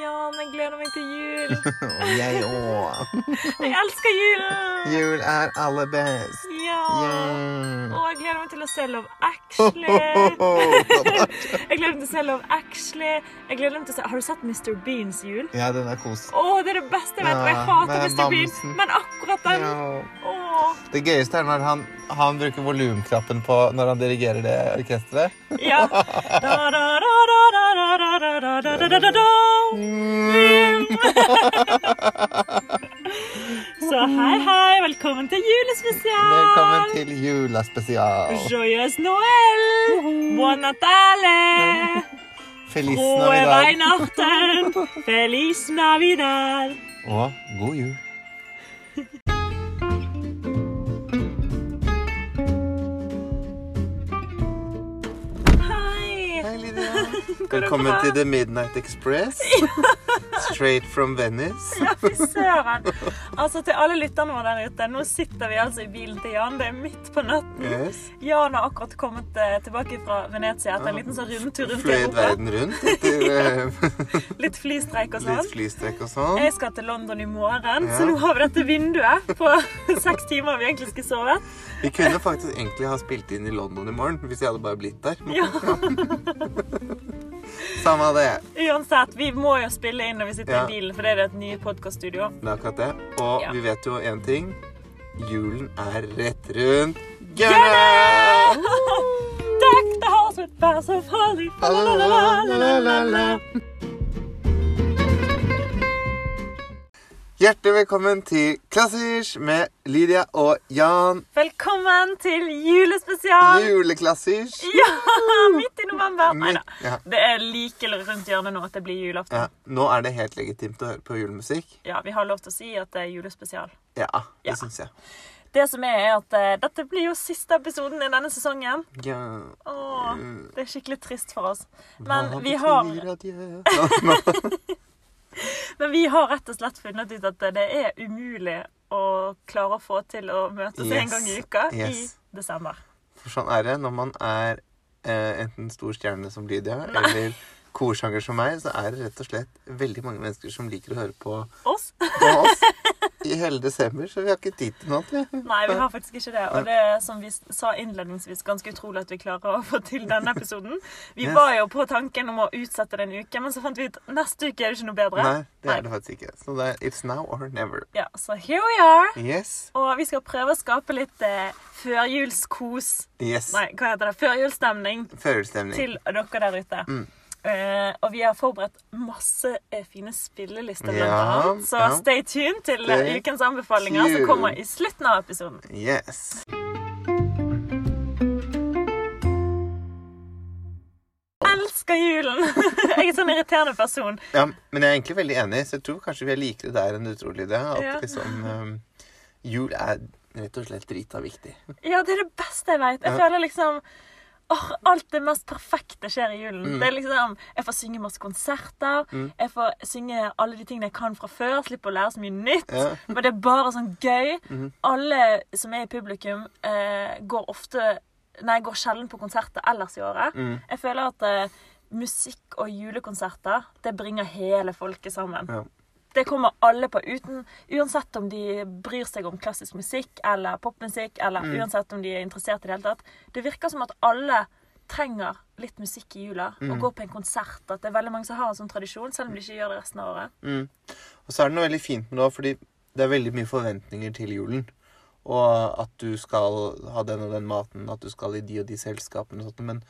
Ja, men jeg gleder meg til jul. Jeg òg. Jeg elsker julen! Jul er aller best. Ja. Yeah. Og jeg gleder meg til å se Love Actually. Jeg gleder meg til å se Love Actually. Jeg gleder meg til å se... Har du sett Mr. Beans jul? Ja, den er kos. Å, det er det beste jeg vet. Og jeg hater Mr. Bean. Men akkurat den Ja. Det gøyeste er når han, han bruker volumknappen på når han dirigerer det orkesteret. Ja. Da, da, Så hei, hei. Velkommen til julespesial. Velkommen til julespesial. Joyous Noel. Buon Natale. Feliz Navidad. Feliz Navidad. Og god jul. Velkommen til The Midnight Express. Straight from Venice. Ja, fy søren. Altså, til alle lytterne våre der ute, nå sitter vi altså i bilen til Jan. Det er midt på natten. Yes. Jan har akkurat kommet eh, tilbake fra Venezia etter en liten sånn rundtur rundt i Europa. verden rundt etter eh, Litt flystreik og sånn. litt flystreik og sånn. Jeg skal til London i morgen, Ja. så nå har vi dette vinduet på seks timer vi egentlig skulle sove. Vi kunne faktisk egentlig ha spilt inn i London i morgen hvis jeg hadde bare blitt der. Ja. Samme det. Uansett, vi må jo spille inn når vi sitter Ja. i bilen, for det er et nye podkaststudio. Det. Og Ja. vi vet jo én ting. Julen er rett rundt hjørnet! Deck the house with boughs of holly. fa Hjertelig velkommen til Klassers med Lydia og Jan. Velkommen til julespesial. Juleklassers. Ja, midt i november. Nei da. Ja. Det er like rundt hjørnet nå at det blir julaften. Ja, nå er det helt legitimt å høre på julemusikk. Ja, vi har lov til å si at det er julespesial. Ja, det Ja. syns jeg. Det som er, er at uh, dette blir jo siste episoden i denne sesongen. Ja. Åh, Mm. det er skikkelig trist for oss. Men vi har? men vi har rett og slett funnet ut at det er umulig å klare å få til å møtes Yes. en gang i uka Yes. i desember. For sånn er det når man er eh, enten stor stjerne som Lydia eller korsanger som meg, så er det rett og slett veldig mange mennesker som liker å høre på, Oss? på oss i hele desember, så vi har ikke tid til noe. vi. Nei, vi har faktisk ikke det. Og det er som vi sa innledningsvis, ganske utrolig at vi klarer å få til denne episoden. Vi Yes. var jo på tanken om å utsette det en uke, men så fant vi ut neste uke er det ikke noe bedre. Nei, det er det faktisk ikke. Så det er it's now or never. Ja, så here we are. Yes. Og vi skal prøve å skape litt eh, førjulskos. Yes. Nei, hva heter det? Førjulsstemning Førjulsstemning. til dere der ute. Mm. Eh, og vi har forberedt masse uh, fine spillelister, blant Ja, annet. Så ja. stay tuned til eh, Stay ukens anbefalinger, som kommer i slutten av episoden. Yes. elsker julen! jeg er en sånn irriterende person. Ja, men jeg er egentlig veldig enig, så jeg tror kanskje vi er likere der enn du tror, Lydia. At Ja. liksom um, Jul er rett og slett drita viktig. Ja, det er det beste jeg vet. Jeg føler liksom åh, Alt det mest perfekte skjer i julen. Mm. Det er liksom, Jeg får synge masse konserter. Mm. Jeg får synge alle de tingene jeg kan fra før. Slipper å lære så mye nytt. Ja. Men det er bare sånn gøy. Mm. Alle som er i publikum, eh, går ofte Nei, går sjelden på konserter ellers i året. Mm. Jeg føler at eh, musikk og julekonserter, det bringer hele folket sammen. Ja. Det kommer alle på, uten, uansett om de bryr seg om klassisk musikk eller popmusikk, eller Mm. uansett om de er interessert i det hele tatt. Det virker som at alle trenger litt musikk i jula, og Mm. går på en konsert. At det er veldig mange som har en sånn tradisjon, selv om de ikke gjør det resten av året. Mm. Og så er det noe veldig fint med det òg, fordi det er veldig mye forventninger til julen. Og at du skal ha den og den maten, at du skal i de og de selskapene og sånt. Men,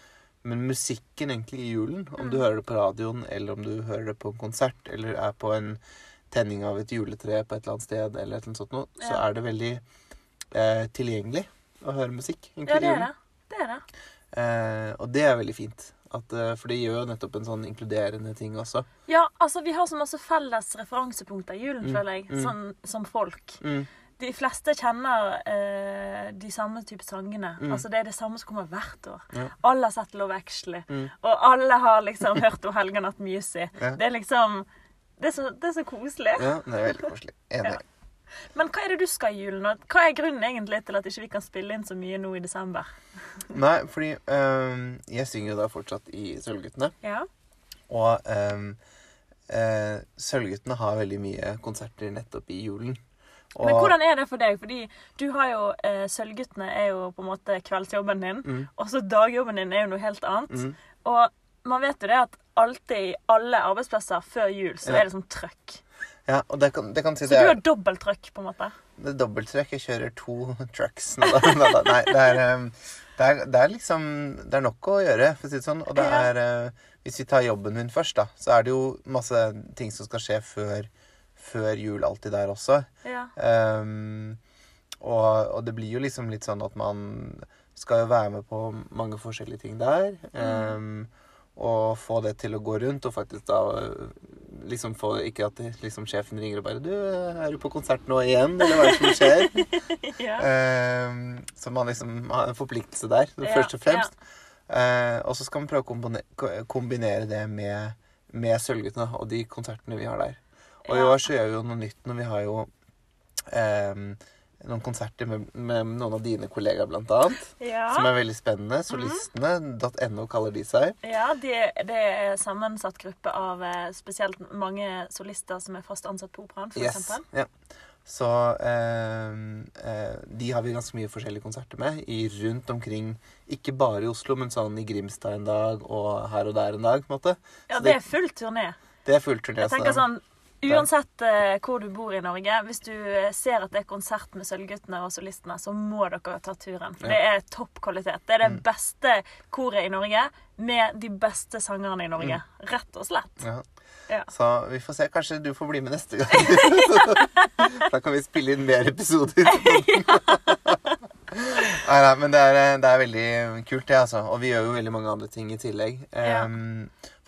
men musikken egentlig i julen, om du Mm. hører det på radioen, eller om du hører det på en konsert, eller er på en tenning av et juletre på et eller annet sted, eller et eller annet sånt noe, så er det veldig eh, tilgjengelig å høre musikk Ja, det er det. Det er det. Eh, og det er veldig fint. At, eh, for det gjør jo nettopp en sånn inkluderende ting også. Ja, altså, vi har så masse felles referansepunkter i julen, Mm, føler jeg, mm. sånn som folk. Mm. De fleste kjenner eh, de samme type sangene. Mm. Altså Det er det samme som kommer hvert år. Ja. Alle har sett Love Actually. Mm. Og alle har liksom hørt om Helga Natt Musi. Ja. Det er liksom det er, så, det er så koselig. Ja, det er veldig koselig. Enig. Ja. Men hva er det du skal i julen? og Hva er grunnen egentlig til at ikke vi kan spille inn så mye nå i desember? Nei, fordi um, jeg synger jo da fortsatt i Sølvguttene. Ja. Og um, uh, Sølvguttene har veldig mye konserter nettopp i julen. Og, Men hvordan er det for deg? Fordi du har jo eh, Sølvguttene er jo på en måte kveldsjobben din, Mm. og så dagjobben din er jo noe helt annet. Mm. Og man vet jo det at alltid i alle arbeidsplasser før jul så er det sånn trøkk. Ja, og det kan, det kan si Så det du er, har dobbelttrøkk, på en måte. det er dobbelttrøkk. Jeg kjører to trucks nå, da. Da. Nei, det er, eh, det er, det er liksom Det er nok å gjøre, for å si det sånn. Og det er eh, Hvis vi tar jobben min først, da, så er det jo masse ting som skal skje før, før jul alltid der også. Ja. Um, og, og det blir jo liksom litt sånn at man skal jo være med på mange forskjellige ting der. ehm, og få det til å gå rundt, og faktisk da liksom få Ikke at liksom sjefen ringer og bare 'Du, er du på konsert nå igjen?' Eller hva er det som skjer? ja. Ehm, så man liksom har en forpliktelse der, Ja, først og fremst. Eh, og så skal man prøve å kombine- kombinere det med, med Sølvguttene og de konsertene vi har der. Og i Ja. år så gjør vi jo noe nytt når vi har jo ehm, noen konserter med, med noen av dine kollegaer, blant annet. Ja. Som er veldig spennende. Solistene.no kaller de seg. Ja, det, det er sammensatt gruppe av eh, spesielt mange solister som er fast ansatt på operaen, for Yes. Ja. Så ehm, eh, de har vi ganske mye forskjellige konserter med i rundt omkring. Ikke bare i Oslo, men sånn i Grimstad en dag og her og der en dag. på en måte. Ja, det, det er full turné. Det er fullt turné. Jeg tenker sånn, Uansett uh, hvor du bor i Norge, hvis du eh, ser at det er konsert med Sølvguttene og solistene, så må dere ta turen. Ja. det er topp kvalitet. Det er det Mm. beste koret i Norge med de beste sangerne i Norge. Rett og slett. Ja. Ja. Så vi får se. Kanskje du får bli med neste gang. da kan vi spille inn mer episoder. Nei, nei, men det er, det er veldig kult, det, altså. Og vi gjør jo veldig mange andre ting i tillegg. Ja.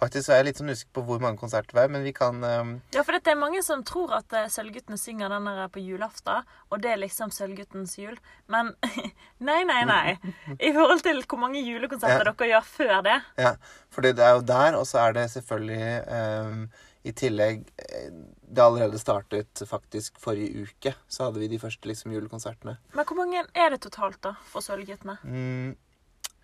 Faktisk er jeg litt sånn usikker på hvor mange konserter det er, men vi kan um... Ja, for det er mange som tror at eh, Sølvguttene synger den der på julaften, og det er liksom Sølvguttens jul. Men nei, nei, nei. I forhold til hvor mange julekonserter Ja. dere gjør før det. Ja, for det er jo der, og så er det selvfølgelig um, i tillegg eh, Det allerede startet faktisk forrige uke. Så hadde vi de første liksom julekonsertene. Men hvor mange er det totalt, da, for Sølvguttene? Mm,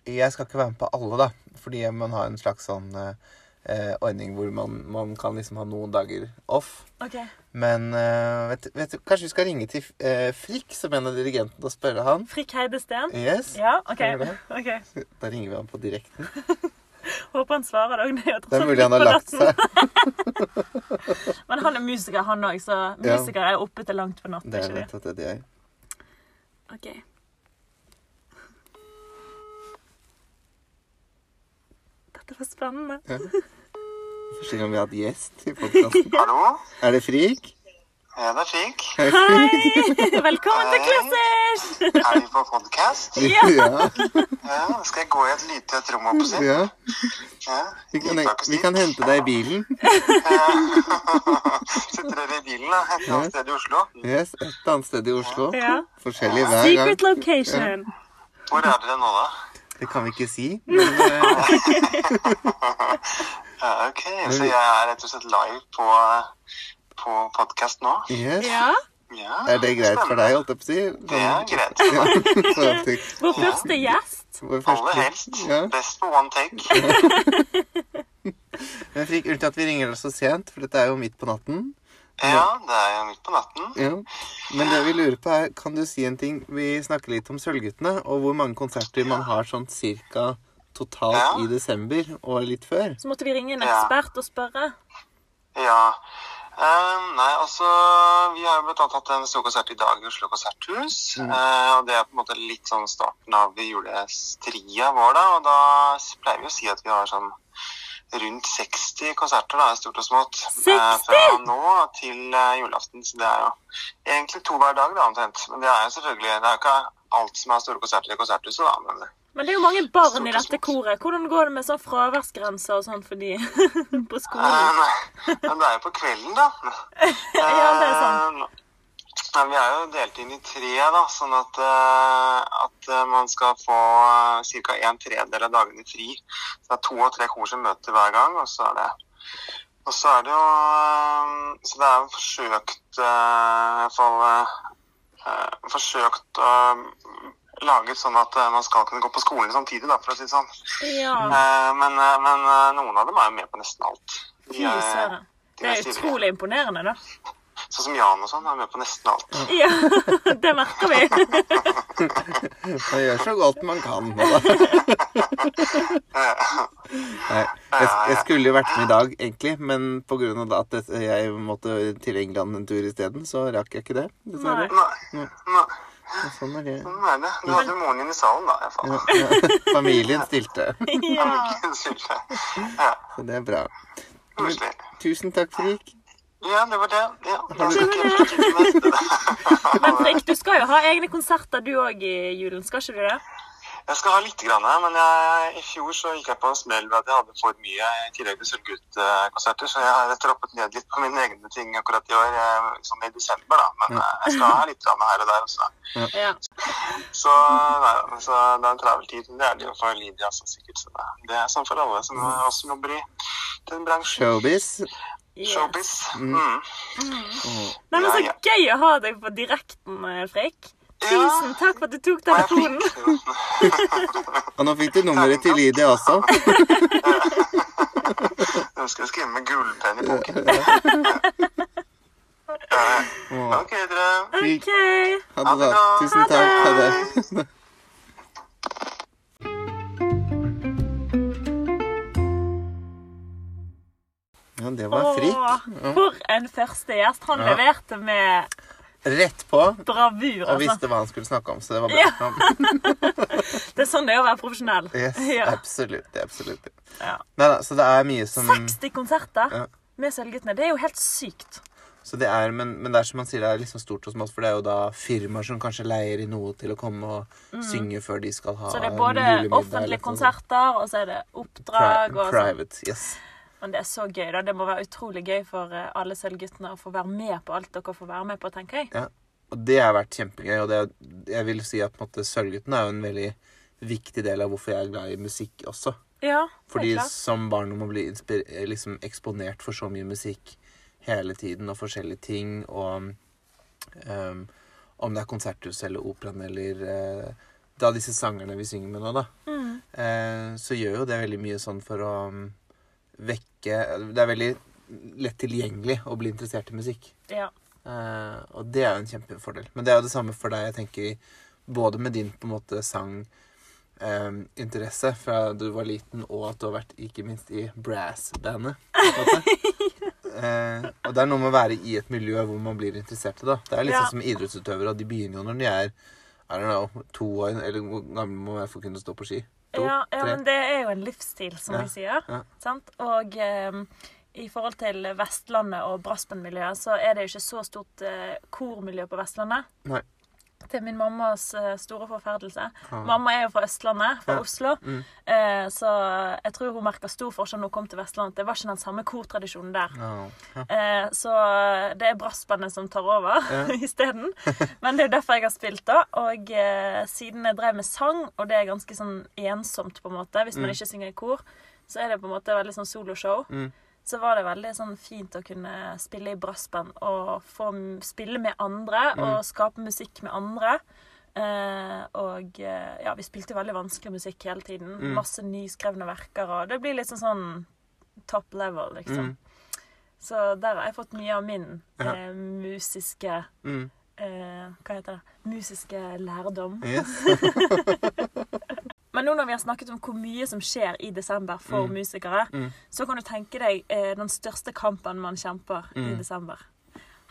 jeg skal ikke være med på alle, da. Fordi man har en slags sånn eh, eh, ordning hvor man, man kan liksom ha noen dager off. Okay. Men eh, vet, vet du, kanskje vi skal ringe til eh, Frikk, som en av dirigentene, og spørre han? Frikk Heidesteen? Yes. Ja, okay. Ok. Da ringer vi han på direkten. Håper han svarer da. Det er, Det er mulig han har lagt seg. Men han er musiker, han òg, så musikere er oppe til langt på natt. Det er nettopp det de er. Ok. Dette var spennende. Første gang vi har hatt gjest i podkasten. Hallo? Er det Frik? Ja, det er Frik. Hei! Velkommen til Hei. Klassers! Er vi på podcast? Ja. ja. Ja, skal jeg gå i et lite rom oppe si? ja. Ja. Vi, kan, vi kan hente deg i bilen. Sitter dere i bilen da, et annet sted i Oslo? Yes, Et annet sted i Oslo. Ja. Forskjellig hver gang. Secret location. Hvor er dere nå da? Det kan vi ikke si. Men, eh, ok, så jeg er rett og slett live på, på podcast nå. yes. Ja. Ja, Er det greit for deg, holdt jeg på å si? Det er greit. Ja, Vår første gjest. vår Aller første helst. ja. Best på one take. Men Frik, unnskyld at vi ringer deg så sent, for dette er jo midt på natten. Ja, det er jo midt på natten. Ja. Men det vi lurer på er, kan du si en ting? Vi snakker litt om Sølvguttene, og hvor mange konserter man har sånn cirka totalt Ja. i desember og litt før. Så måtte vi ringe en Ja. ekspert og spørre. Ja. Ehm, nei, altså Vi har jo blitt hatt en stor konsert i dag i Oslo Konserthus. Eh, og det er på en måte litt sånn starten av julestria vår, da. Og da pleier vi å si at vi har sånn rundt 60 konserter, da, stort og smått. 60? fra nå til eh, julaften. Så det er jo egentlig to hver dag, da, omtrent. Men det er jo selvfølgelig Det er jo ikke alt som er store konserter i Konserthuset, da. Men Men det er jo mange barn i dette koret. Hvordan går det med sånn fraværsgrenser og sånn for de på Eh, skolen? nei, men det er jo på kvelden, da. Ja, det er sant. Eh, Nei, vi er jo delt inn i tre, da, sånn at, eh, at eh, man skal få ca. en tredel av dagene fri. Så det er to og tre kor som møter hver gang, og så er det og så er det jo eh, Så det er jo forsøkt eh, i hvert fall eh, Forsøkt å lage sånn at eh, man skal kunne gå på skolen samtidig, da, for å si det sånn. Ja. Eh, Men, eh, men eh, noen av dem er jo med på nesten alt. De er. Det er utrolig imponerende, da. Sånn som Jan og sånn, er med på nesten alt. Ja, det merker vi. Man gjør så godt man kan. nå da. Nei, jeg, jeg skulle jo vært med i dag, egentlig, men pga. at jeg måtte til England en tur isteden, så rakk jeg ikke det. Dessverre. Nei, nei, Sånn er det. sånn er det. Du hadde moren din i salen da, i hvert fall. Ja, ja. Familien stilte, Ja. Så det er bra. Tusen takk, for Frik. Ja, det var det. Ja, det var mer. Men Frikk, du skal jo ha egne konserter du òg i julen, skal ikke du det? Jeg skal ha litt, grann, men jeg, i fjor så gikk jeg på en smell ved at jeg hadde for mye i tillegg til Sølvgutt-konserter, så jeg har trappet ned litt på mine egne ting akkurat i år, som sånn i desember, da. Men eh, jeg skal ha litt grann her og der også. Ja. Så, nei, så det er en travel tid. Det er det jo for Lydia også, sikkert. Så det, det er sånn for alle som også jobber i den bransjen. Showbiz. Yes. Showbiz. Mm. Mm. Nei, men Så Ja, ja. gøy å ha deg på direkten, eh, Frikk. Ja. Tusen takk for at du tok telefonen. Og nå fikk du nummeret til Lydia også. Nå skal jeg skrive med gullpenn i boken. Ok, dere. Okay. Ha det, da. Tusen takk. Ha det. Ja, det var Frik. Ja. for en første gjest. Han Ja. leverte med Rett på. bravur. Og Altså. visste hva han skulle snakke om, så det var bra. Ja. Det er sånn det er å være profesjonell. Yes, Ja. absolutt. absolutt. Ja. Neida, så det er mye som 60 konserter med Sølvguttene. Det er jo helt sykt. så det er, men, men det er som man sier, det er liksom stort og smått, for det er jo da firmaer som kanskje leier i noe til å komme og synge før de skal ha Mm. Så det er både offentlige sånn. konserter, og så er det Pri oppdrag og sånn. private. Yes. Men det er så gøy, da. Det må være utrolig gøy for eh, alle Sølvguttene å få være med på alt dere får være med på, tenker jeg. Ja. Og det har vært kjempegøy. Og det, jeg vil si at på en måte, Sølvgutten er jo en veldig viktig del av hvorfor jeg er glad i musikk også. Ja, Fordi klart. som barn må bli liksom eksponert for så mye musikk hele tiden, og forskjellige ting, og um, om det er konserthus eller operaen eller uh, da disse sangerne vi synger med nå, da, Mm. uh, så gjør jo det veldig mye sånn for å um, vekke Det er veldig lett tilgjengelig å bli interessert i musikk. Ja. Uh, og det er jo en kjempefordel. Men det er jo det samme for deg, jeg tenker, både med din på en måte sanginteresse fra du var liten, og at du har vært ikke minst i brass-bandet. Eh, og det er noe med å være i et miljø hvor man blir interessert i det. Det er litt Ja. sånn som idrettsutøvere, og de begynner jo når de er I don't know, to år, eller hvor gammel må man være for å kunne stå på ski? To? Ja, ja, tre? men det er jo en livsstil, som Ja, vi sier. ja. Sant? Og um, i forhold til Vestlandet og brassbandmiljøet, så er det jo ikke så stort uh, kormiljø på Vestlandet. Nei. Til min mammas eh, store forferdelse. Ah. Mamma er jo fra Østlandet, fra Ja. Oslo. Mm. Eh, så jeg tror hun merka stor forskjell når hun kom til Vestlandet. Det var ikke den samme kortradisjonen der. Ja. Eh, så det er brassbandet som tar over Ja. isteden. Men det er jo derfor jeg har spilt, da. Og eh, siden jeg drev med sang, og det er ganske sånn ensomt, på en måte, hvis man Mm. ikke synger i kor, så er det på en måte veldig sånn soloshow. Mm. Så var det veldig sånn fint å kunne spille i brassband og få spille med andre Mm. og skape musikk med andre. Eh, og eh, ja, vi spilte veldig vanskelig musikk hele tiden. Mm. Masse nyskrevne verker, og det blir liksom sånn top level, liksom. Mm. Så der har jeg fått mye av min eh, musiske Mm. eh, Hva heter det? Musiske lærdom. Yes. Men nå når vi har snakket om hvor mye som skjer i desember for Mm. musikere, Mm. så kan du tenke deg eh, den største kampen man kjemper i Mm. desember.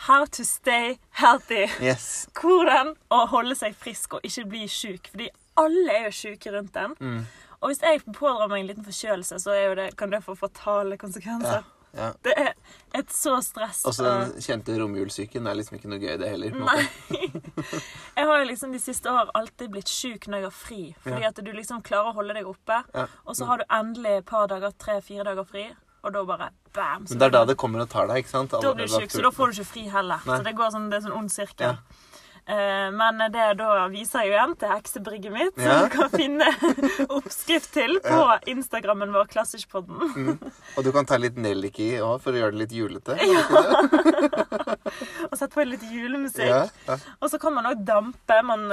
How to stay healthy. yes. Hvordan å holde seg frisk og ikke bli sjuk. Fordi alle er jo sjuke rundt den. Mm. Og hvis jeg pådrar meg en liten forkjølelse, så det, kan det få fatale konsekvenser. Ja. Ja. Det er et så stress. Og så den kjente romjulssyken er liksom ikke noe gøy, det heller. Nei. Jeg har jo liksom de siste år alltid blitt sjuk når jeg har fri. Fordi Ja. at du liksom klarer å holde deg oppe, Ja. og så har du endelig et par dager, tre-fire dager fri, og da bare bam! så Men det er da det kommer og tar deg, ikke sant? Da blir du sjuk, så da får du ikke fri heller. Nei. Så det går sånn, det er sånn ond sirkel. Ja. Eh, men det da viser jeg jo igjen til heksebrygget mitt, som du kan finne oppskrift til på Instagrammen vår, Klassiskpodden. Og du kan ta litt nellik i òg, for å gjøre det litt julete. Og sette på litt julemusikk. Ja, ja. Og så kan man òg dampe. Man,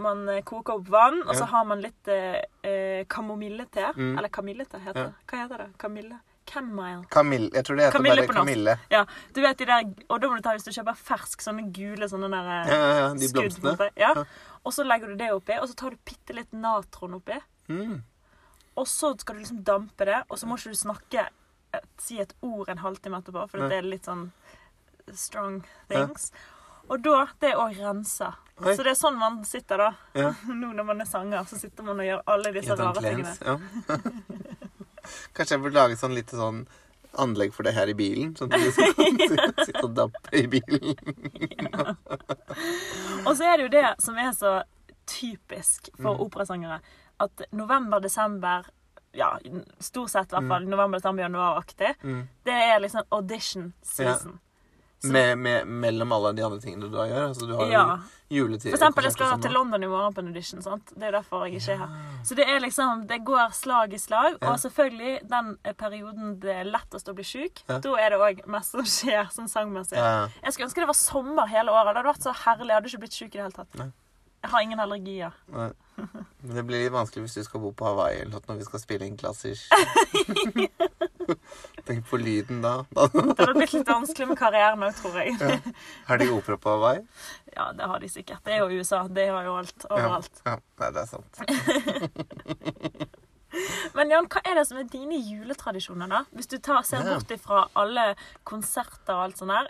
man koker opp vann, og så har man litt eh, eh, kamomillete. Mm. Eller kamillete, heter Ja. det. Hva heter det? Kamille? Chamomile. Camille. Jeg tror det heter Camille bare. Camille. Ja, du vet de der, og da må du ta hvis du kjøper fersk, sånne gule sånne der eh, Ja, ja, ja, de skudd, blomstene. Ja. Og så legger du det oppi, og så tar du bitte litt natron oppi. Mm. Og så skal du liksom dampe det, og så må ikke du snakke si et ord en halvtime etterpå, for det er litt sånn strong things. Og da Det er rensa. Oi. Så det er sånn man sitter da. Ja. Nå når man er sanger, så sitter man og gjør alle disse rare tingene. Ja. Kanskje jeg burde lage sånn lite sånn anlegg for det her i bilen? Sånn at du kan sitte og dampe i bilen. Og så er det jo det som er så typisk for Mm. operasangere, at november-desember ja, stort sett i hvert fall november, desember, januar-aktig. Mm. Det er liksom audition season. Med, med, mellom alle de andre tingene du gjør. Altså, du har Ja. juletid. For eksempel, jeg skal sånn til. London i morgen på en audition. sant? Det er derfor jeg ikke er her. Så det er liksom, det går slag i slag. Ja. Og selvfølgelig, den eh, perioden det er lettest å bli syk, Ja. da er det òg mest som skjer sånn sangmessig. Jeg skulle ønske det var sommer hele året. Det hadde vært så herlig. Jeg hadde ikke blitt syk i det hele tatt. Nei. Jeg har ingen allergier. Nei. Men det blir litt vanskelig hvis du skal bo på Hawaii eller noe når vi skal spille inn klassisk. Tenk på lyden da. Det hadde blitt litt vanskelig med karrieren òg, tror jeg. Har de opera på Hawaii? Ja, det har de sikkert. Det er jo USA. Det har jo alt. Overalt. ja. Nei, det er sant. Men Jan, hva er det som er dine juletradisjoner, da? Hvis du tar, ser Ja. bort ifra alle konserter og alt sånt der.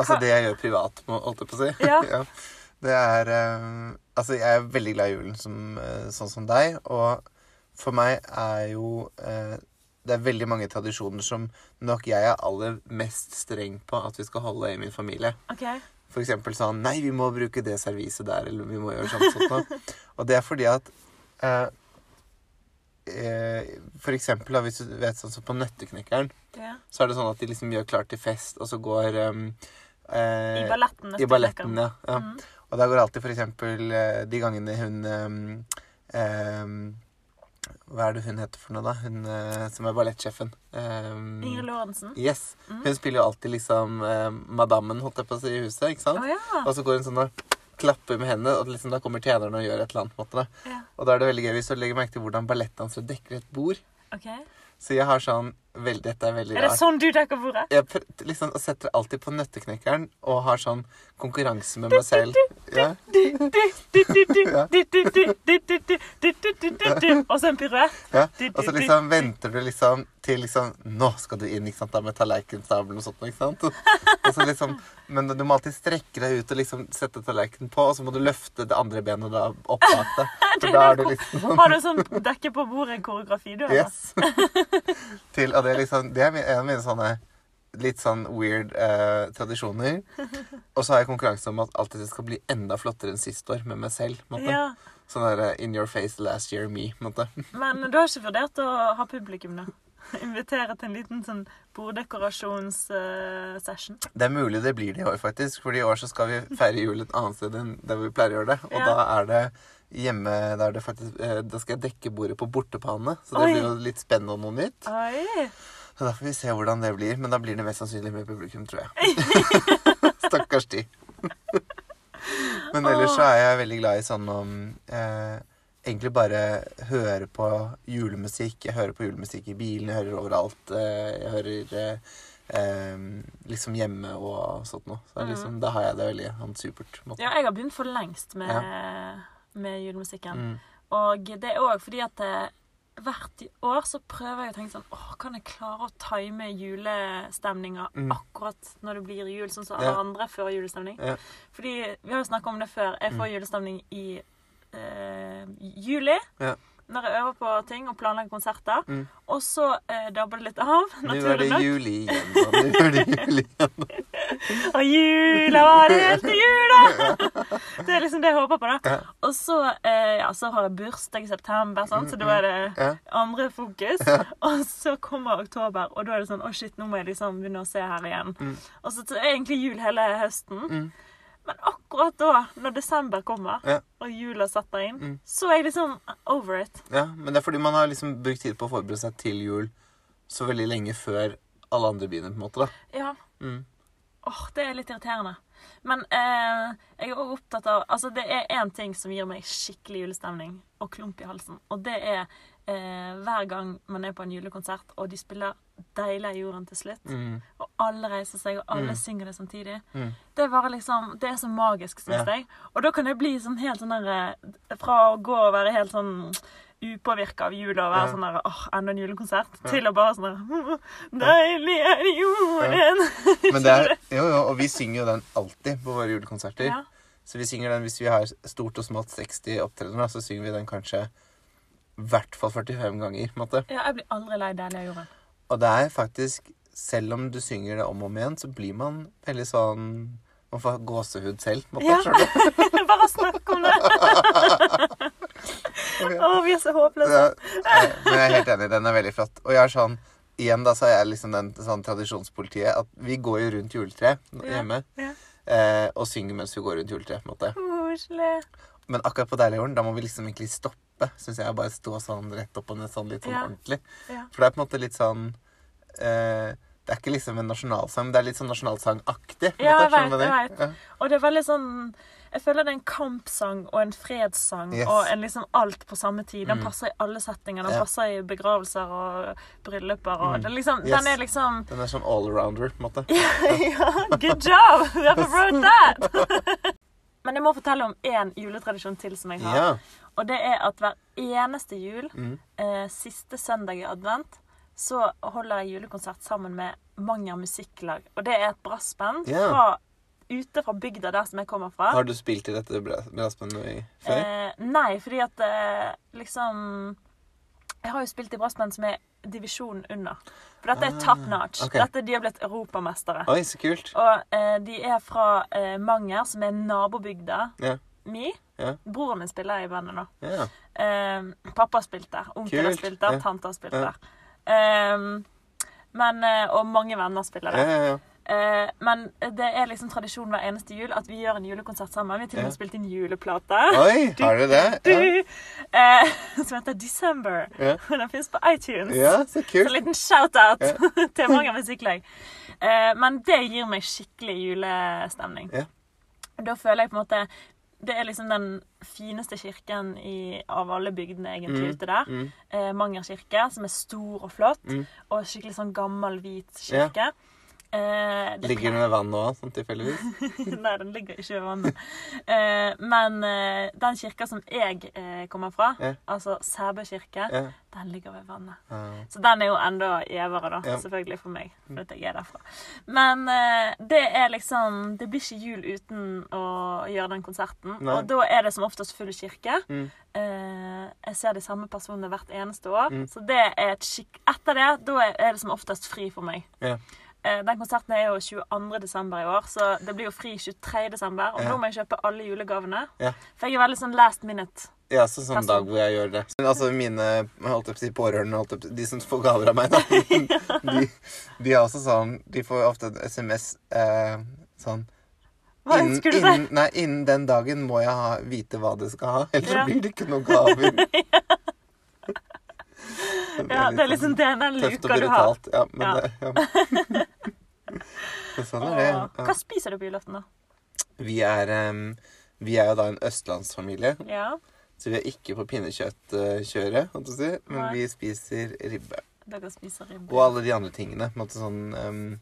Altså det jeg gjør privat, holdt jeg på å si. Ja. Det er eh, Altså, jeg er veldig glad i julen, som, eh, sånn som deg. Og for meg er jo eh, Det er veldig mange tradisjoner som nok jeg er aller mest streng på at vi skal holde i min familie. Okay. For eksempel sånn Nei, vi må bruke det serviset der, eller vi må gjøre sånn sånt noe». Og det er fordi at eh, eh, For eksempel, da, hvis du vet sånn som på Nøtteknekkeren, Ja. så er det sånn at de liksom gjør klart til fest, og så går eh, I balletten. I balletten, ja. ja. Mhm. Og da går alltid for eksempel eh, de gangene hun um, um, Hva er det hun heter for noe, da? Hun uh, som er ballettsjefen. Um, Ingrid Lorentzen. Yes. Mm. Hun spiller jo alltid liksom uh, madammen, holdt jeg på å si, i huset, ikke sant? sant? ja. Og så går hun sånn og klapper med hendene, og liksom da kommer tjenerne og gjør et eller annet. på en måte da. ja. Og da er det veldig gøy hvis du legger merke til hvordan ballettdansere dekker et bord. Okay. Så jeg har sånn veldig, Dette er veldig Er det rart. sånn du dekker bordet? Jeg liksom setter alltid på Nøtteknekkeren og har sånn konkurranse med meg selv. Ja. Og så en piruett. Ja, og så liksom venter du liksom til liksom Nå skal du inn ikke sant, da med tallerkenstabelen og sånt. ikke sant? Og så liksom, men du må alltid strekke deg ut og liksom sette tallerkenen på, og så må du løfte det andre benet da opp bak deg. For da er du liksom sånn Har du sånn dekke på bordet-koreografi, du? eller? Yes. til, og det er liksom Det er en av mine sånne litt sånn weird eh, tradisjoner. Og så har jeg konkurranse om at alt dette skal bli enda flottere enn sist år med meg selv. Ja. Sånn der eh, in your face last year me. måte. Men du har ikke vurdert å ha publikum, da? Invitere til en liten sånn borddekorasjonssession? Det er mulig det blir det i år, faktisk. For i år så skal vi feire jul et annet sted enn der vi pleier å gjøre det. Og Ja. da er det hjemme Da, er det faktisk, eh, da skal jeg dekke bordet på bortepane. Så det Oi. blir jo litt spennende og noe nytt. Oi! Så da får vi se hvordan det blir. Men da blir det mest sannsynlig med publikum, tror jeg. Stakkars de. Men ellers så er jeg veldig glad i sånn om eh, Egentlig bare høre på julemusikk. Jeg hører på julemusikk i bilen, jeg hører overalt. Eh, jeg hører eh, liksom hjemme og sånt noe. Så Mm. liksom, da har jeg det veldig sånn supert. måte. Ja, jeg har begynt for lengst med, med julemusikken. Mm. Og det er òg fordi at eh, hvert år så prøver jeg å tenke sånn Åh, kan jeg klare å time julestemninga Mm. akkurat når det blir jul, sånn som alle Ja. andre før julestemning? Ja. Fordi vi har jo snakka om det før. Jeg får Mm. julestemning i eh, juli. Ja. Når jeg øver på ting og planlegger konserter. Mm. Og så eh, dabber det litt av, Nå er det nok. juli igjen, nå er det jul igjen. Og jula var helt til jula! Det er liksom det jeg håper på, da. Ja. Og så, eh, ja, så har jeg bursdag i september, sånn, så da er det Ja. andre fokus. Og så kommer oktober, og da er det sånn Å, shit, nå må jeg liksom begynne å se her igjen. Mm. Og så er egentlig jul hele høsten. Mm. Men akkurat da, når desember kommer, Ja. og jula setter inn, Mm. så er jeg liksom over it. Ja, men det er fordi man har liksom brukt tid på å forberede seg til jul så veldig lenge før alle andre begynner, på en måte. da. Ja. Mm. Åh, det er litt irriterende. Men eh, jeg er også opptatt av Altså, det er én ting som gir meg skikkelig julestemning og klump i halsen, og det er eh, hver gang man er på en julekonsert, og de spiller 'Deilig er jorden' til slutt, Mm. og alle reiser seg, og alle Mm. synger det samtidig Mm. Det er bare liksom Det er så magisk, syns Ja. jeg. Og da kan det bli sånn helt sånn der eh, Fra å gå og være helt sånn upåvirka av jula og være Ja. sånn der åh, enda en julekonsert, til å bare sånn der Deilig er jorden Men det er, jo, jo, og vi synger jo den alltid på våre julekonserter. Ja. Så vi synger den hvis vi har stort og smått 60 opptredener, så synger vi den kanskje i hvert fall 45 ganger. Måtte. ja, jeg blir aldri lei den jeg gjorde. Og det er faktisk Selv om du synger det om og om igjen, så blir man veldig sånn Man får gåsehud selv. Måtte, Ja. Bare snakk om det! Å, vi er så håpløse. Ja, men jeg er helt enig. Den er veldig flott. Og jeg er sånn Igjen da så er jeg liksom den sånn tradisjonspolitiet at vi går jo rundt juletreet Ja, hjemme ja. eh, og synger mens vi går rundt juletreet. på en måte. Koselig. Men akkurat på Deilig jorden, da må vi liksom egentlig stoppe. Synes jeg Bare stå sånn rett opp og ned sånn litt sånn Ja. ordentlig. Ja. For det er på en måte litt sånn eh, Det er ikke liksom en nasjonalsang, men det er litt sånn nasjonalsangaktig. Ja, jeg veit. vet, jeg vet. Og det er veldig sånn Jeg føler det er en kampsang og en fredssang Yes. og en liksom alt på samme tid. Den Mm. passer i alle settinger. Den Ja. passer i begravelser og brylluper og Mm. det er liksom, Yes. Den er liksom Den er sånn all-arounder, på en måte. ja, Good job! Whoever wrote that! Men jeg må fortelle om én juletradisjon til som jeg har. Ja. Og det er at hver eneste jul, Mm. eh, siste søndag i advent, så holder jeg julekonsert sammen med Manger Musikklag. Og det er et brassband Ja. fra, ute fra bygda der som jeg kommer fra. Har du spilt i dette brassbandet før? Eh, nei, fordi at eh, liksom Jeg har jo spilt i brassband som er divisjonen under. For dette er Ah, top notch. Okay. Dette, de har blitt europamestere. Oi, så kult. Og eh, de er fra eh, Manger, som er nabobygda yeah. mi. Yeah. Broren min spiller i bandet nå. Yeah. Eh, pappa har spilt der. Onkel har spilt der. Tante har spilt der. Eh, men, eh, og mange venner spiller der. Ja, ja. Eh, men det er liksom tradisjon hver eneste jul at vi gjør en julekonsert sammen. Vi har til og med Ja. spilt inn juleplate. Oi, har du det? Ja. Eh, som heter December. Ja. Den fins på iTunes. ja, så Så en liten shout-out til mange musikklag. Eh, men det gir meg skikkelig julestemning. Ja. Da føler jeg på en måte Det er liksom den fineste kirken i, av alle bygdene egentlig Mm, ute der. Mm. Eh, Manger kirke, som er stor og flott. Mm. Og skikkelig sånn gammel, hvit Ja. Eh, Ligger den ved vann òg, sånn tilfeldigvis? Nei, den ligger ikke ved vannet. Eh, men eh, den kirka som jeg eh, kommer fra, yeah. altså Sæbø kirke, yeah. den ligger ved vannet. Uh. Så den er jo enda gjevere, da. Mm. Selvfølgelig for meg, for at jeg er derfra. Men eh, det er liksom Det blir ikke jul uten å gjøre den konserten. Nei. Og da er det som oftest full kirke. Mm. Eh, jeg ser de samme personene hvert eneste år. Mm. Så det er et skikk... Etter det, da er det som oftest fri for meg. Ja. Eh, Den konserten er jo 22. desember i år, så det blir jo fri 23. desember. Og Ja. nå må jeg kjøpe alle julegavene. Ja. For jeg er veldig sånn last minute. Ja, så sånn dag hvor jeg gjør det. Men altså mine holdt opp, på pårørende, holdt si, de som får gaver av meg, da, de, de er også sånn De får ofte en SMS eh, sånn Hva ønsker du deg? innen, nei, innen den dagen må jeg ha, vite hva det skal ha, ellers Ja. blir det ikke noen gaver. Ja, det er liksom den sånn luka du har. brutalt. Ja, men Ja. det ja. Sånn er det. Ja. Hva spiser du på julaften, da? Vi er, um, vi er jo da en østlandsfamilie, Ja, så vi er ikke på pinnekjøttkjøret, holdt si, men Nei. vi spiser ribbe. dere spiser ribbe. Og alle de andre tingene. Sånn um,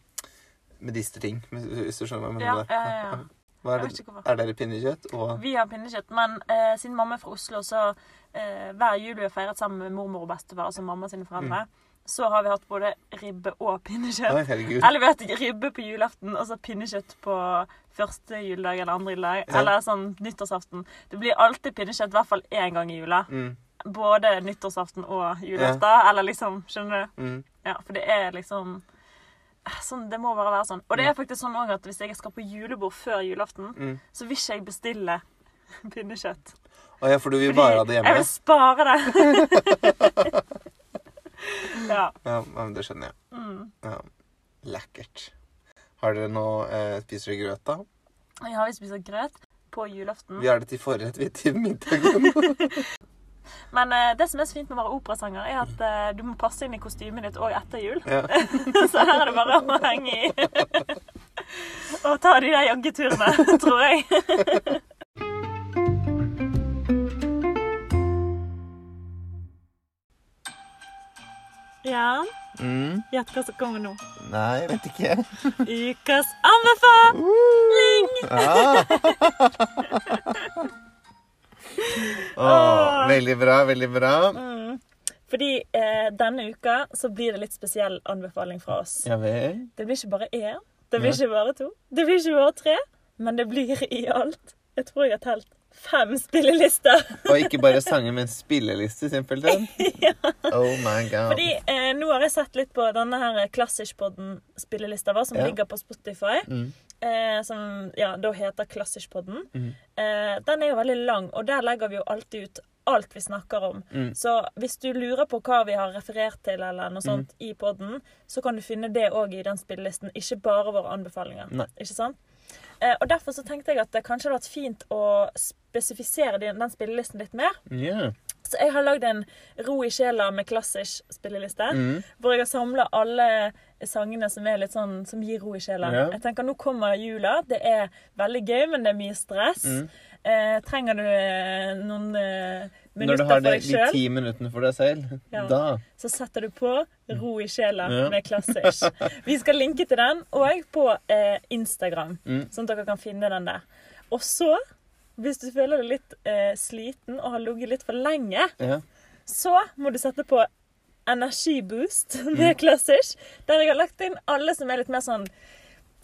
medisterting, hvis du skjønner hva jeg Ja, mener. ja, ja, ja. Er, det, er dere pinnekjøtt og Vi har pinnekjøtt, men eh, siden mamma er fra Oslo, så eh, hver jul vi har feiret sammen med mormor og bestefar, altså mamma sine foreldre, så har vi hatt både ribbe og pinnekjøtt. Herregud. Eller vi har hatt ribbe på julaften og så pinnekjøtt på første juledag eller andre juledag. Ja. Eller sånn nyttårsaften. Det blir alltid pinnekjøtt, i hvert fall én gang i jula. Mm, Både nyttårsaften og julaften. Eller liksom, skjønner du? mm. Ja, for det er liksom Sånn, Det må bare være sånn. Og det er faktisk sånn også at hvis jeg skal på julebord før julaften, Mm. så vil ikke jeg bestille pinnekjøtt. Å ja, for du vil Fordi bare ha det hjemme? Jeg vil spare det. ja. Ja, men det skjønner jeg. Mm. Ja. Lekkert. Har dere noe eh, Spiser dere grøt, da? Ja, vi spiser grøt på julaften. Vi har det til forrett, vi til middagen. Men uh, det som er så fint med å være operasanger, er at uh, du må passe inn i kostymet ditt òg etter jul. ja. så her er det bare å henge i. Og ta de der joggeturene, tror jeg. ja. Mm. gjett hva som kommer nå. Nei, jeg vet ikke. Ukas anbefaling! Ah. Åh, veldig bra, veldig bra. Mm. Fordi eh, denne uka så blir det litt spesiell anbefaling fra oss. Ja vel. Det blir ikke bare én, det blir Ja. ikke bare to, det blir ikke bare tre, men det blir i alt Jeg tror jeg har telt fem spillelister. Og ikke bare sanger, men spilleliste, simpelthen. Oh my god. Fordi eh, nå har jeg sett litt på denne her Klassiskpodden-spillelista vår, som Ja. ligger på Spotify. Mm. Eh, som ja, da heter Klassiskpodden. Mm. Eh, den er jo veldig lang, og der legger vi jo alltid ut alt vi snakker om. Mm. Så hvis du lurer på hva vi har referert til, eller noe sånt Mm. i podden, så kan du finne det òg i den spillelisten. Ikke bare våre anbefalinger. Nei. Ikke sant? Eh, og Derfor så tenkte jeg at det kanskje hadde vært fint å spesifisere den, den spillelisten litt mer. Yeah. Så jeg har lagd en Ro i sjela med klassisk spilleliste. Mm. Hvor jeg har samla alle sangene som, er litt sånn, som gir ro i sjela. Ja. Jeg tenker Nå kommer jula. Det er veldig gøy, men det er mye stress. Mm. Eh, trenger du eh, noen eh, Når du deg har Når det, har de ti minuttene for deg selv, Ja. da så setter du på Ro i sjela Ja. med klassisk. Vi skal linke til den òg på eh, Instagram, Mm. sånn at dere kan finne den der. Og så, hvis du føler deg litt eh, sliten og har ligget litt for lenge, Ja. så må du sette på energiboost Mm. med klassisk. Der jeg har lagt inn alle som er litt mer sånn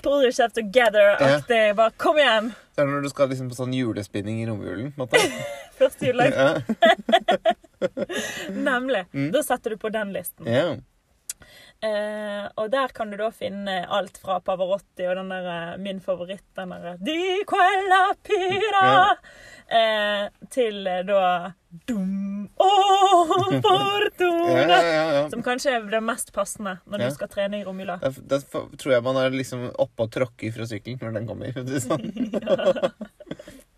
pull yourself together-aktig. Bare kom igjen! Det er når du skal liksom på sånn julespinning i romjulen. Første juledag. Nemlig. Mm. Da setter du på den listen. ja. Eh, og der kan du da finne alt fra Pavarotti og den der eh, min favoritt, den der Di quella pira, eh, til eh, da Dum oh, fortuna. Ja, ja, ja. Som kanskje er det mest passende når du skal trene i romjula. Da, da tror jeg man er liksom oppe og tråkker fra sykkelen når den kommer. Sånn.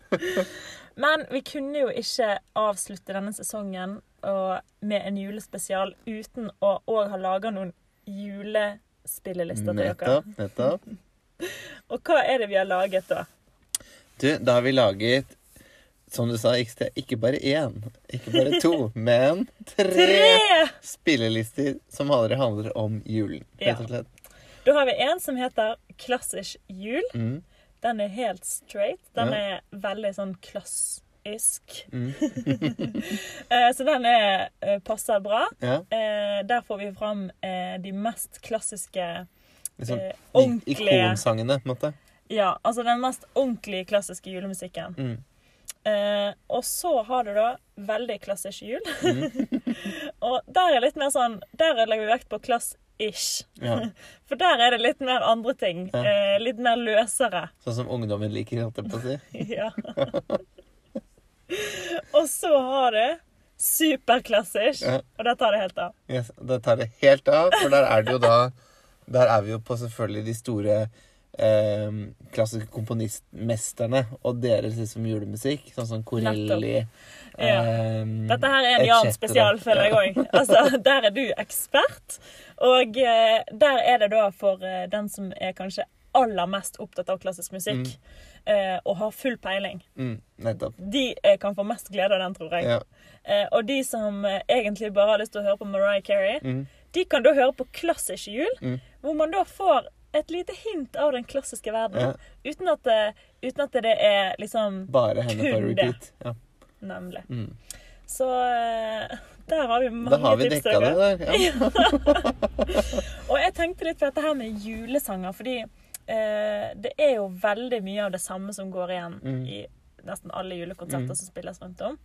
Men vi kunne jo ikke avslutte denne sesongen med en julespesial uten å òg ha laga noen julespillelister til dere. Nettopp. nettopp. Og hva er det vi har laget da? Du, da har vi laget, som du sa, ikke, ikke bare én, ikke bare to, men tre, Tre! spillelister som aldri handler om julen, rett og slett. Da har vi en som heter Klassisk jul. Mm, Den er helt straight. Den Ja. er veldig sånn klassisk. mm, Eh, Så den er, eh, passer bra. ja. Eh, Der får vi fram de mest klassiske Liksom, eh, ordentlige Ikonsangene, på en måte. Ja, altså den mest ordentlige klassiske julemusikken. Mm. Eh, og så har du da veldig klassisk jul. Mm. og der er litt mer sånn Der legger vi vekt på klass-ish. Ja. For der er det litt mer andre ting. Ja. Eh, litt mer løsere. Sånn som ungdommen liker, holdt jeg på å si. Ja. og så har du superklassisk. Ja. Og der tar det helt av. Yes, det tar det helt av, for der er det jo da Der er vi jo på selvfølgelig de store eh, klassiske komponistmesterne og deres liksom julemusikk, sånn som Corelli Ja. eh, Dette her er en Jan spesial, føler jeg òg. Altså, der er du ekspert. Og eh, der er det da for eh, den som er kanskje aller mest opptatt av klassisk musikk, eh, og har full peiling. Mm. De eh, kan få mest glede av den, tror jeg. Ja. Eh, og de som eh, egentlig bare har lyst til å høre på Mariah Carey, Mm. de kan da høre på klassisk jul, Mm. hvor man da får et lite hint av den klassiske verden. Uten, at det, uten at det er liksom Bare henne på repeat. Ja. Nemlig. Mm. Så eh, der har vi mange Da har vi tips. dekka det der. Ja. Og jeg tenkte litt på dette her med julesanger, fordi eh, det er jo veldig mye av det samme som går igjen Mm. i nesten alle julekonserter Mm. som spilles rundt om.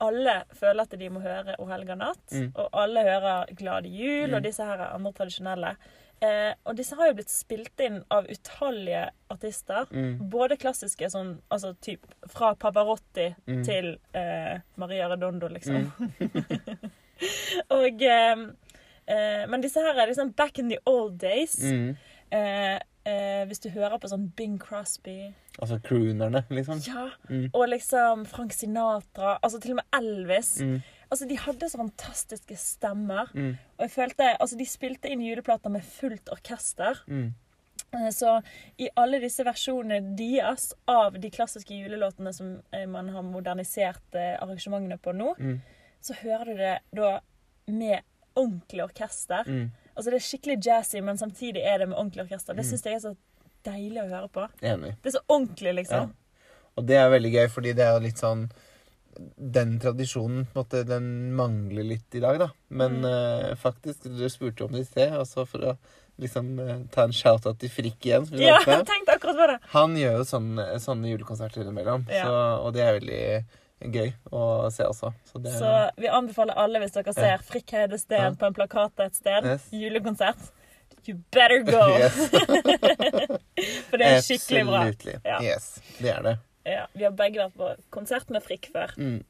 Alle føler at de må høre O helga natt, Mm. og alle hører 'Glad jul Mm. og disse her andre tradisjonelle. Eh, og disse har jo blitt spilt inn av utallige artister. Mm. Både klassiske, sånn, altså typ fra Pavarotti Mm. til eh, Maria Redondo, liksom. Mm. og eh, eh, Men disse her er liksom back in the old days. Eh, hvis du hører på sånn Bing Crosby Altså croonerne, liksom. Ja, Mm. og liksom Frank Sinatra. Altså til og med Elvis. Mm. Altså De hadde så fantastiske stemmer. Mm. Og jeg følte, altså De spilte inn juleplater med fullt orkester. Mm. Eh, Så i alle disse versjonene deres av de klassiske julelåtene som eh, man har modernisert eh, arrangementene på nå, Mm. så hører du det da med ordentlig orkester. Mm. Altså Det er skikkelig jazzy, men samtidig er det med ordentlig orkester. Mm. Det syns jeg er så deilig å høre på. Enig. Det er så ordentlig, liksom. Og det er veldig gøy, fordi det er jo litt sånn Den tradisjonen på en måte, den mangler litt i dag, da. Men Mm. uh, faktisk, du spurte om det i sted, altså for å liksom uh, ta en shout-out til Frikk igjen. Ja, jeg tenkte akkurat på det. Han gjør jo sånne, sånne julekonserter innimellom, Ja. så, og det er veldig gøy å se også. Så det, Så vi anbefaler alle, hvis dere ser Frikk Heide Steen Ja. på en plakat et sted, Yes. julekonsert You better go! Yes. For det er skikkelig bra. Ja. Yes, det er det. Ja, vi har begge vært på konsert med Frikk før. Mm.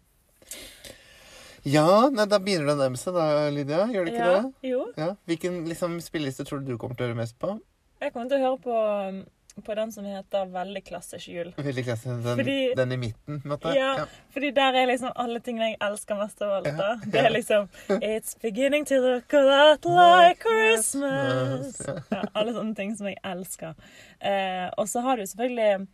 Ja, nei, da begynner det å nærme seg da, Lydia. Gjør det ikke Ja, det? jo. Ja. Hvilken liksom, spilleliste tror du du kommer til å høre mest på? Jeg kommer til å høre på, på den som heter Veldig klassisk jul. Veldig klassisk, Den, Fordi- den i midten, på en måte. Ja. Fordi der er liksom alle tingene jeg elsker mest av alt. da. Ja. Det er liksom It's beginning to look a lot like Christmas. Ja. Ja, alle sånne ting som jeg elsker. Eh, og så har du selvfølgelig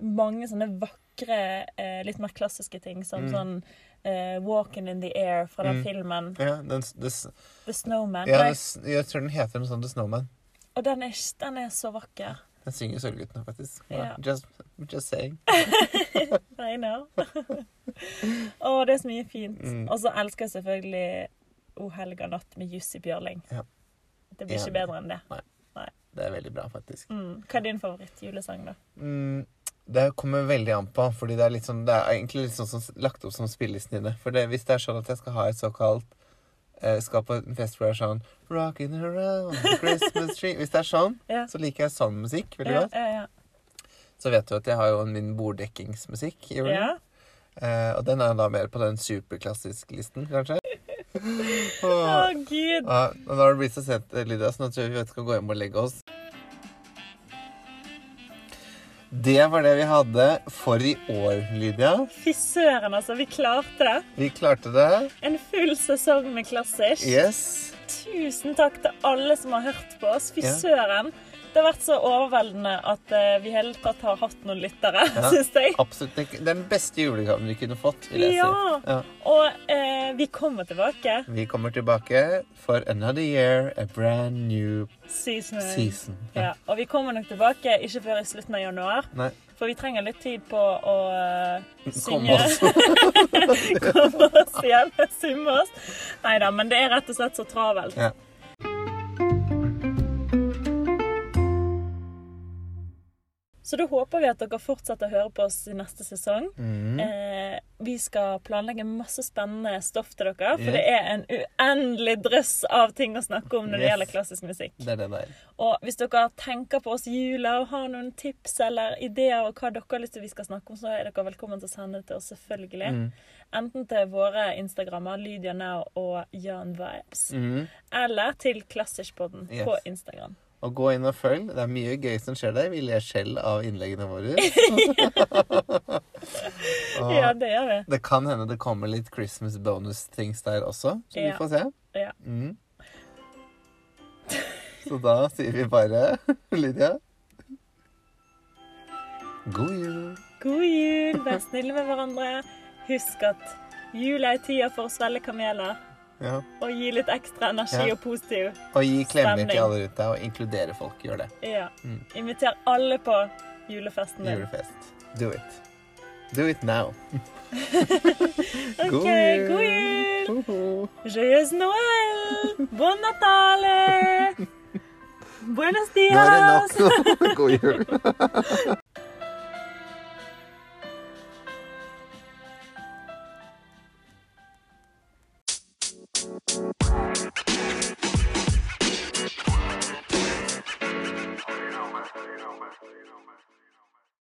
mange sånne vakre, eh, litt mer klassiske ting, som Mm. sånn Uh, 'Walking in the Air' fra den Mm. filmen. Ja, den, this, 'The Snowman'. ja det, jeg tror den heter noe sånt The Snowman. og den er, den er så vakker. Den synger Sølvguttene, faktisk. Ja. Just, just saying. I know. Å, det er så mye fint. Mm. Og så elsker jeg selvfølgelig O helga natt med Jussi Bjørling. Ja. Det blir ikke bedre enn det. Det er veldig bra, faktisk. Mm. Hva er din favorittjulesang, da? Mm, det kommer veldig an på, fordi det er, litt sånn, det er egentlig litt sånn som, lagt opp som spillelisten dine. For det, hvis det er sånn at jeg skal ha et såkalt Skal på en fest hvor det er sånn Rocking around the Christmas tree Hvis det er sånn, Ja. så liker jeg sånn musikk veldig Ja, godt. ja. Så vet du at jeg har jo min borddekkingsmusikk i julen. ja. Eh, og den er da mer på den superklassisk-listen, kanskje. Å, oh, gud. ja, og nå har det blitt så sent, Lydia, så nå tror jeg vi skal gå hjem og legge oss. Det var det vi hadde for i år, Lydia. Fy søren, altså. Vi klarte det. Vi klarte det. En full sesong med klassisk. Yes. Tusen takk til alle som har hørt på oss. Fy Ja. Det har vært så overveldende at eh, vi i hele tatt har hatt noen lyttere, Ja. syns jeg. Absolutt. Den beste julegaven vi kunne fått, vil jeg Ja. si. Ja. Og eh, vi kommer tilbake. Vi kommer tilbake for another year, a brand new Season. season. Ja, og vi kommer nok tilbake ikke før i slutten av januar. Nei, For vi trenger litt tid på å synge. kom synge. oss. Komme oss igjen. Summe oss. Nei da, men det er rett og slett så travelt. Ja. Så da håper vi at dere fortsetter å høre på oss i neste sesong. Mm. Eh, vi skal planlegge masse spennende stoff til dere, for yeah. det er en uendelig drøss av ting å snakke om når det gjelder klassisk musikk. Det er det der. Og hvis dere tenker på oss i jula og har noen tips eller ideer og hva dere har lyst til vi skal snakke om, så er dere velkommen til å sende det til oss, selvfølgelig. Mm. Enten til våre Instagrammer, Lydia Now og Jan Vibes, Mm. eller til Klassiskpodden Yes. på Instagram. Og gå inn og følg. Det er mye gøy som skjer der. Vi ler selv av innleggene våre. Ja, det gjør vi. det kan hende det kommer litt Christmas bonus-things der også, så vi får se. Ja. Mm. Så da sier vi bare Lydia God jul. God jul, vær snille med hverandre. Husk at jul er tida for å svelge kameler Ja. og gi litt ekstra energi Ja. og positiv. Og gi klemmer Stemning. til alle rundt deg, og inkludere folk. Gjør det. Ja. Mm. Inviter alle på julefesten din. Julefest. Do it. Do it now. OK, God jul. god jul! Joyeuse Noël! Bon Natale! Buenos Nå er dias! det nok. God jul.